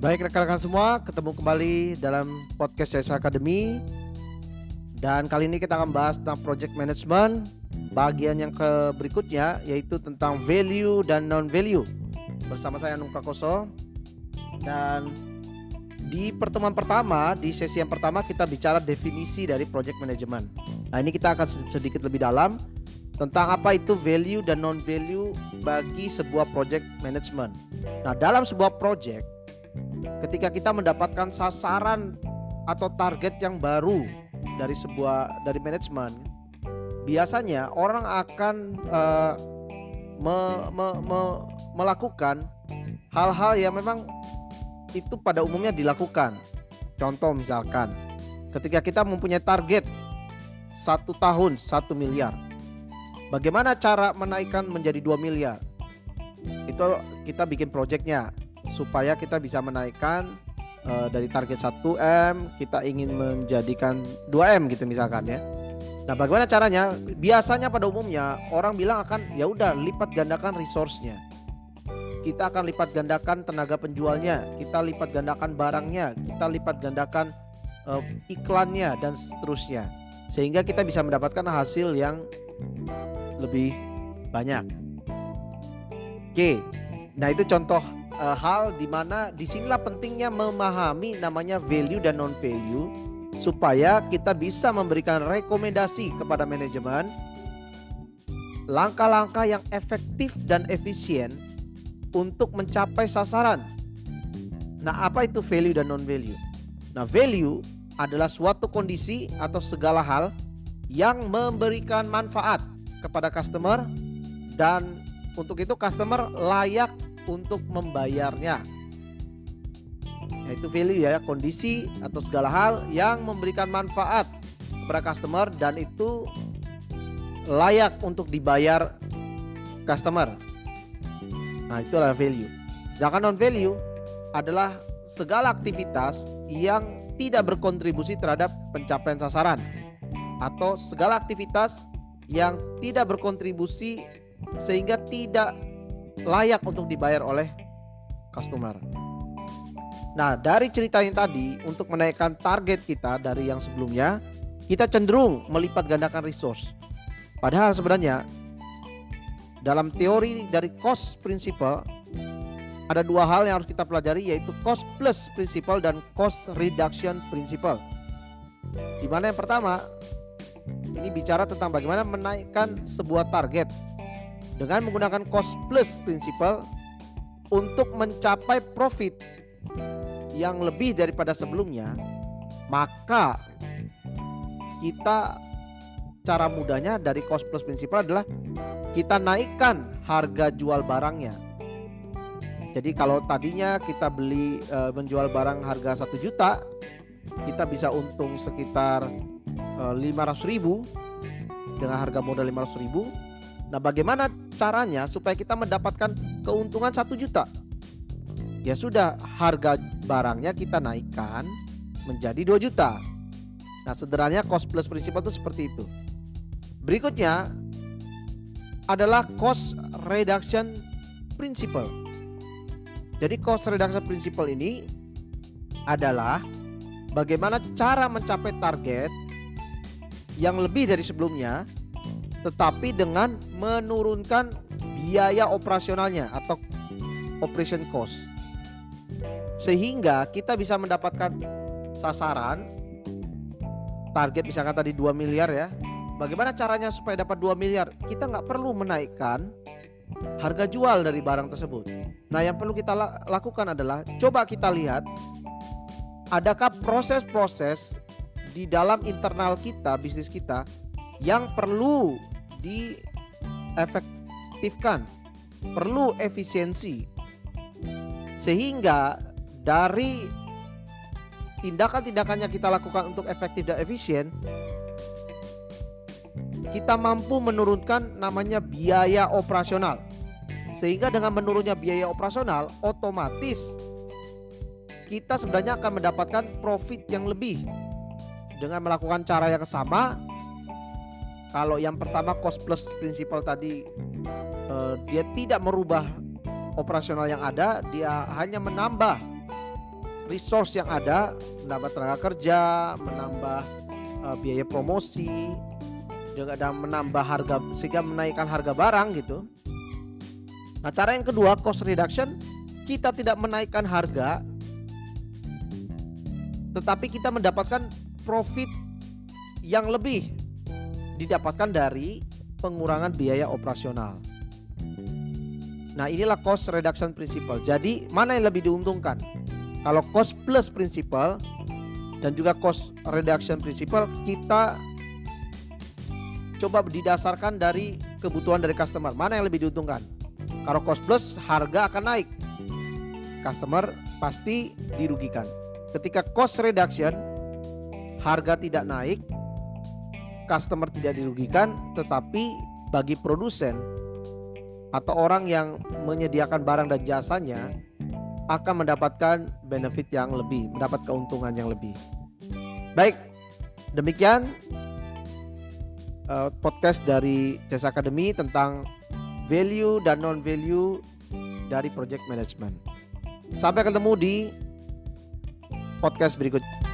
Baik rekan-rekan semua, ketemu kembali dalam podcast Sales Academy Dan kali ini kita akan bahas tentang project management Bagian yang ke berikutnya yaitu tentang value dan non-value. Bersama saya Anung Prakoso. Dan di pertemuan pertama, di sesi yang pertama kita bicara definisi dari project management. Nah ini kita akan sedikit lebih dalam tentang apa itu value dan non value bagi sebuah project management. Nah, dalam sebuah project ketika kita mendapatkan sasaran atau target yang baru dari sebuah dari manajemen, biasanya orang akan uh, me, me, me, melakukan hal-hal yang memang itu pada umumnya dilakukan. Contoh misalkan, ketika kita mempunyai target satu tahun satu miliar, Bagaimana cara menaikkan menjadi 2 miliar? Itu kita bikin projectnya supaya kita bisa menaikkan uh, dari target 1M kita ingin menjadikan 2M gitu misalkan ya. Nah, bagaimana caranya? Biasanya pada umumnya orang bilang akan ya udah lipat gandakan resource-nya. Kita akan lipat gandakan tenaga penjualnya, kita lipat gandakan barangnya, kita lipat gandakan uh, iklannya dan seterusnya. Sehingga kita bisa mendapatkan hasil yang lebih banyak. Oke, nah itu contoh uh, hal di mana di sinilah pentingnya memahami namanya value dan non value supaya kita bisa memberikan rekomendasi kepada manajemen langkah-langkah yang efektif dan efisien untuk mencapai sasaran. Nah, apa itu value dan non value? Nah, value adalah suatu kondisi atau segala hal yang memberikan manfaat kepada customer dan untuk itu customer layak untuk membayarnya. Yaitu value ya, kondisi atau segala hal yang memberikan manfaat kepada customer dan itu layak untuk dibayar customer. Nah, itu adalah value. Sedangkan non value adalah segala aktivitas yang tidak berkontribusi terhadap pencapaian sasaran atau segala aktivitas yang tidak berkontribusi sehingga tidak layak untuk dibayar oleh customer. Nah, dari cerita yang tadi untuk menaikkan target kita dari yang sebelumnya, kita cenderung melipat gandakan resource. Padahal sebenarnya dalam teori dari cost principle ada dua hal yang harus kita pelajari yaitu cost plus principle dan cost reduction principle. Di mana yang pertama ini bicara tentang bagaimana menaikkan sebuah target dengan menggunakan cost plus principle untuk mencapai profit yang lebih daripada sebelumnya, maka kita cara mudahnya dari cost plus principle adalah kita naikkan harga jual barangnya. Jadi kalau tadinya kita beli e, menjual barang harga satu juta, kita bisa untung sekitar 500 eh, ribu dengan harga modal 500 ribu Nah bagaimana caranya supaya kita mendapatkan keuntungan satu juta? Ya sudah harga barangnya kita naikkan menjadi 2 juta. Nah sederhananya cost plus principle itu seperti itu. Berikutnya adalah cost reduction principle Jadi cost reduction principle ini adalah bagaimana cara mencapai target yang lebih dari sebelumnya tetapi dengan menurunkan biaya operasionalnya atau operation cost. Sehingga kita bisa mendapatkan sasaran target misalkan tadi 2 miliar ya. Bagaimana caranya supaya dapat 2 miliar? Kita nggak perlu menaikkan harga jual dari barang tersebut. Nah yang perlu kita lakukan adalah coba kita lihat adakah proses-proses di dalam internal kita, bisnis kita yang perlu diefektifkan, perlu efisiensi. Sehingga dari tindakan-tindakan yang kita lakukan untuk efektif dan efisien, kita mampu menurunkan namanya biaya operasional. Sehingga dengan menurunnya biaya operasional, otomatis kita sebenarnya akan mendapatkan profit yang lebih dengan melakukan cara yang sama kalau yang pertama cost plus principle tadi uh, dia tidak merubah operasional yang ada dia hanya menambah resource yang ada, menambah tenaga kerja, menambah uh, biaya promosi, juga dan menambah harga sehingga menaikkan harga barang gitu. Nah, cara yang kedua cost reduction, kita tidak menaikkan harga tetapi kita mendapatkan profit yang lebih didapatkan dari pengurangan biaya operasional. Nah, inilah cost reduction principle. Jadi, mana yang lebih diuntungkan? Kalau cost plus principle dan juga cost reduction principle kita coba didasarkan dari kebutuhan dari customer. Mana yang lebih diuntungkan? Kalau cost plus harga akan naik. Customer pasti dirugikan. Ketika cost reduction harga tidak naik, customer tidak dirugikan, tetapi bagi produsen atau orang yang menyediakan barang dan jasanya akan mendapatkan benefit yang lebih, mendapat keuntungan yang lebih. Baik, demikian uh, podcast dari Jasa Academy tentang value dan non value dari project management. Sampai ketemu di podcast berikutnya.